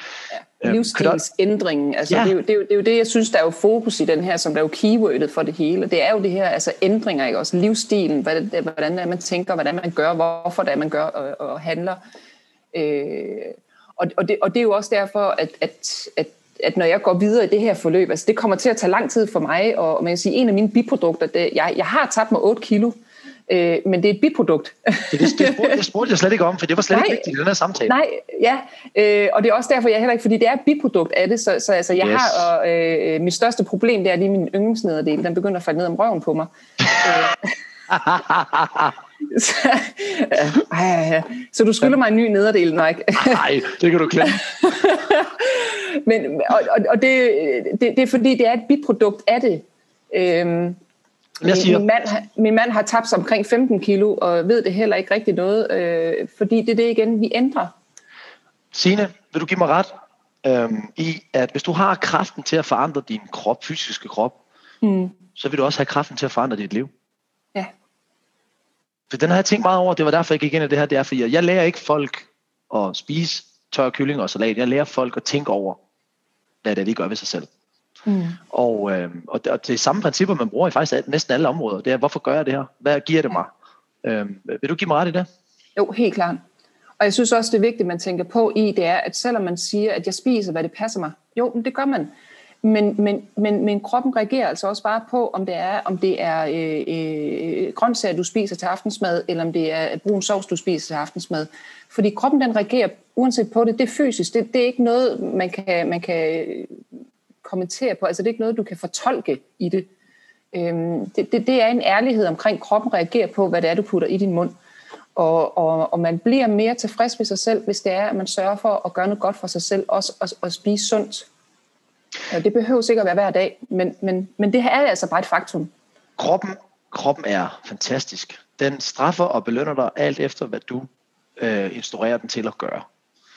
Ja, øhm, livsstilsændringen, altså ja. det, er jo, det, er jo, det er jo det, jeg synes, der er jo fokus i den her, som der er jo keywordet for det hele. Det er jo det her, altså ændringer, ikke? også livsstilen, hvordan, hvordan man tænker, hvordan man gør, hvorfor det er, man gør og, og handler. Øh, og, og, det, og det er jo også derfor, at, at, at at når jeg går videre i det her forløb, altså det kommer til at tage lang tid for mig, og man kan sige, en af mine biprodukter, det, jeg, jeg har tabt mig 8 kilo, øh, men det er et biprodukt. det, det, det, spurgte, det spurgte jeg slet ikke om, for det var slet nej, ikke vigtigt i den her samtale. Nej, ja, øh, og det er også derfor, jeg heller ikke, fordi det er et biprodukt af det, så, så altså, jeg yes. har, og øh, mit største problem, det er lige min yndlingsnederdel, den begynder at falde ned om røven på mig. så, ja, så du skylder mig en ny nederdel, Mike. Nej, det kan du klemme. Men, og, og, og det, det, det er fordi, det er et biprodukt af det. Øhm, jeg siger. Min, mand, min mand har tabt sig omkring 15 kilo, og ved det heller ikke rigtig noget, øh, fordi det er det igen, vi ændrer. Signe, vil du give mig ret øhm, i, at hvis du har kraften til at forandre din krop, fysiske krop, mm. så vil du også have kraften til at forandre dit liv. Ja. For den har jeg tænkt meget over, det var derfor, jeg gik ind i det her, det er, fordi jeg lærer ikke folk at spise tør kylling og salat. Jeg lærer folk at tænke over, hvad det er, de gør ved sig selv. Mm. Og, øh, og, det, og det er samme principper, man bruger i faktisk næsten alle områder. Det er, hvorfor gør jeg det her? Hvad giver det mig? Øh, vil du give mig ret i det? Jo, helt klart. Og jeg synes også, det er vigtigt, man tænker på i, det er, at selvom man siger, at jeg spiser, hvad det passer mig, jo, men det gør man. Men, men, men, men kroppen reagerer altså også bare på, om det er, om det er øh, øh, grøntsager, du spiser til aftensmad, eller om det er brun sovs, du spiser til aftensmad. Fordi kroppen den reagerer uanset på det. Det er fysisk. Det, det er ikke noget, man kan, man kan kommentere på. Altså det er ikke noget, du kan fortolke i det. Øhm, det, det, det er en ærlighed omkring, kroppen reagerer på, hvad det er, du putter i din mund. Og, og, og man bliver mere tilfreds med sig selv, hvis det er, at man sørger for at gøre noget godt for sig selv, også at, at spise sundt. Ja, det behøver sikkert at være hver dag, men, men, men det her er altså bare et faktum. Kroppen, kroppen er fantastisk. Den straffer og belønner dig alt efter, hvad du øh, instruerer den til at gøre.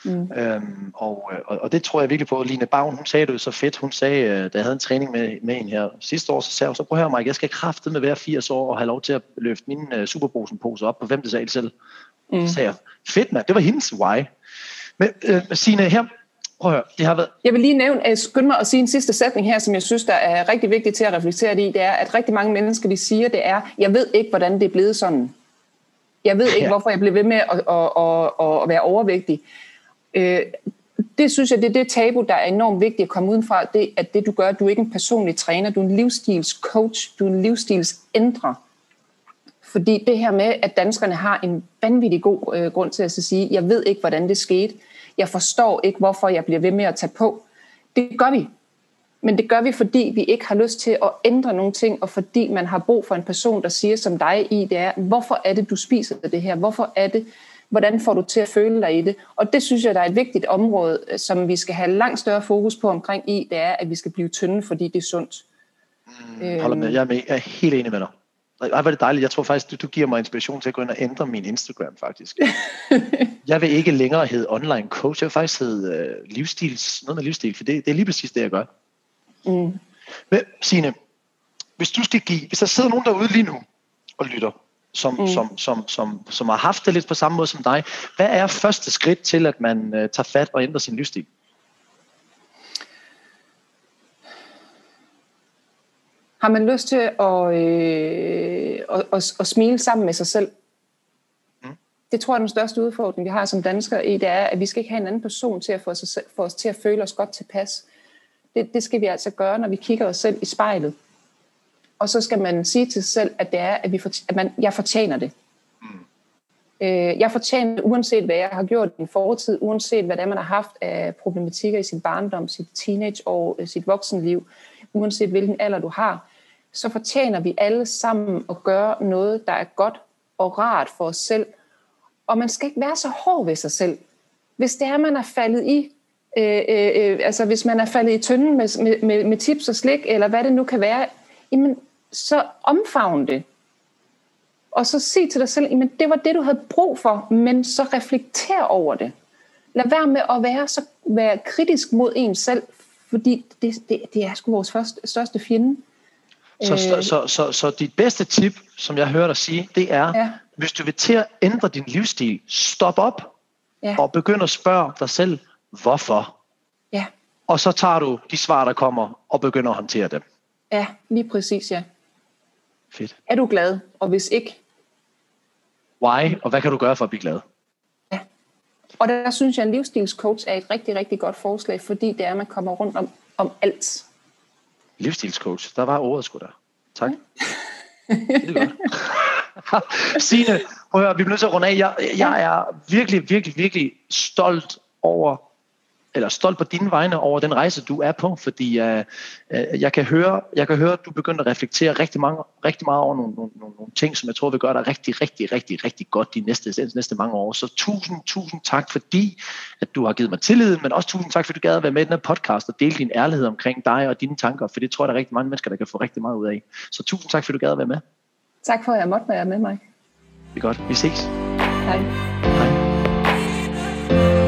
Mm. Øhm, og, øh, og, og det tror jeg virkelig på. Line Bavn, hun sagde det jo så fedt. Hun sagde, øh, da jeg havde en træning med, med en her sidste år, så sagde hun, så prøv at høre mig, jeg skal kræfte med hver 80 år og have lov til at løfte min uh, superbrosen-pose op på femte sal selv. Mm. Så sagde jeg, fedt mand, det var hendes why. Men uh, Signe, her, prøv at høre, det har været... Jeg vil lige nævne, at skynde mig at sige en sidste sætning her, som jeg synes, der er rigtig vigtigt til at reflektere i, det er, at rigtig mange mennesker, de siger, det er, jeg ved ikke, hvordan det er blevet sådan. Jeg ved ikke, ja. hvorfor jeg blev ved med at, at, at, at være overvægtig. Øh, det synes jeg, det er det tabu, der er enormt vigtigt at komme udenfra, det at det du gør, du er ikke en personlig træner, du er en livsstilscoach, du er en livsstilsændrer. Fordi det her med, at danskerne har en vanvittig god øh, grund til at sige, jeg ved ikke, hvordan det skete, jeg forstår ikke, hvorfor jeg bliver ved med at tage på. Det gør vi. Men det gør vi, fordi vi ikke har lyst til at ændre nogle ting, og fordi man har brug for en person, der siger som dig i, det er, hvorfor er det, du spiser det her? Hvorfor er det, hvordan får du til at føle dig i det? Og det synes jeg, der er et vigtigt område, som vi skal have langt større fokus på omkring i, det er, at vi skal blive tynde, fordi det er sundt. Mm, holder med. Jeg er, med. jeg er helt enig med dig. Ej, var det dejligt. Jeg tror faktisk, du, du giver mig inspiration til at gå ind og ændre min Instagram, faktisk. jeg vil ikke længere hedde online coach. Jeg vil faktisk hedde uh, livsstils, noget med livsstil, for det, det er lige præcis det, jeg gør. Mm. Men Signe, hvis du skal give, hvis der sidder nogen derude lige nu og lytter, som, mm. som, som, som, som har haft det lidt på samme måde som dig. Hvad er første skridt til, at man uh, tager fat og ændrer sin livsstil? Har man lyst til at, øh, at, at, at smile sammen med sig selv? Mm. det tror jeg er den største udfordring, vi har som danskere i, det er, at vi skal ikke have en anden person til at få os, få os til at føle os godt tilpas. Det, det skal vi altså gøre, når vi kigger os selv i spejlet. Og så skal man sige til sig selv, at det er, at, vi for, at man, jeg fortjener det. Mm. Øh, jeg fortjener det, uanset hvad jeg har gjort i en fortid, uanset hvad det er, man har haft af problematikker i sin barndom, sit teenageår, øh, sit voksenliv, uanset hvilken alder du har, så fortjener vi alle sammen at gøre noget, der er godt og rart for os selv. Og man skal ikke være så hård ved sig selv. Hvis det er, man er faldet i, øh, øh, øh altså hvis man er faldet i tynden med, med, med, med tips og slik, eller hvad det nu kan være, jamen, så omfavn det. Og så sig til dig selv, jamen det var det, du havde brug for, men så reflekter over det. Lad være med at være så være kritisk mod en selv, fordi det, det, det er sgu vores første, største fjende. Så, så, øh. så, så, så dit bedste tip, som jeg hørte dig sige, det er, ja. hvis du vil til at ændre din livsstil, stop op ja. og begynd at spørge dig selv, hvorfor? Ja. Og så tager du de svar, der kommer, og begynder at håndtere dem. Ja, lige præcis, ja. Fedt. Er du glad? Og hvis ikke? Why? Og hvad kan du gøre for at blive glad? Ja. Og der synes jeg, at en livsstilscoach er et rigtig, rigtig godt forslag, fordi det er, at man kommer rundt om, om alt. Livsstilscoach, der var ordet sgu der. Tak. Ja. det er godt. Signe, prøv at høre, vi bliver nødt til at runde af. Jeg, jeg er virkelig, virkelig, virkelig stolt over eller stolt på dine vegne over den rejse, du er på, fordi uh, uh, jeg, kan høre, jeg kan høre, at du begynder at reflektere rigtig, mange, rigtig meget over nogle, nogle, nogle, ting, som jeg tror vil gøre dig rigtig, rigtig, rigtig, rigtig godt de næste, næste mange år. Så tusind, tusind tak, fordi at du har givet mig tillid, men også tusind tak, fordi du gad at være med i den her podcast og dele din ærlighed omkring dig og dine tanker, for det tror jeg, der er rigtig mange mennesker, der kan få rigtig meget ud af. Så tusind tak, fordi du gad at være med. Tak for, at jeg måtte være med mig. Det er godt. Vi ses. Hej. Hej.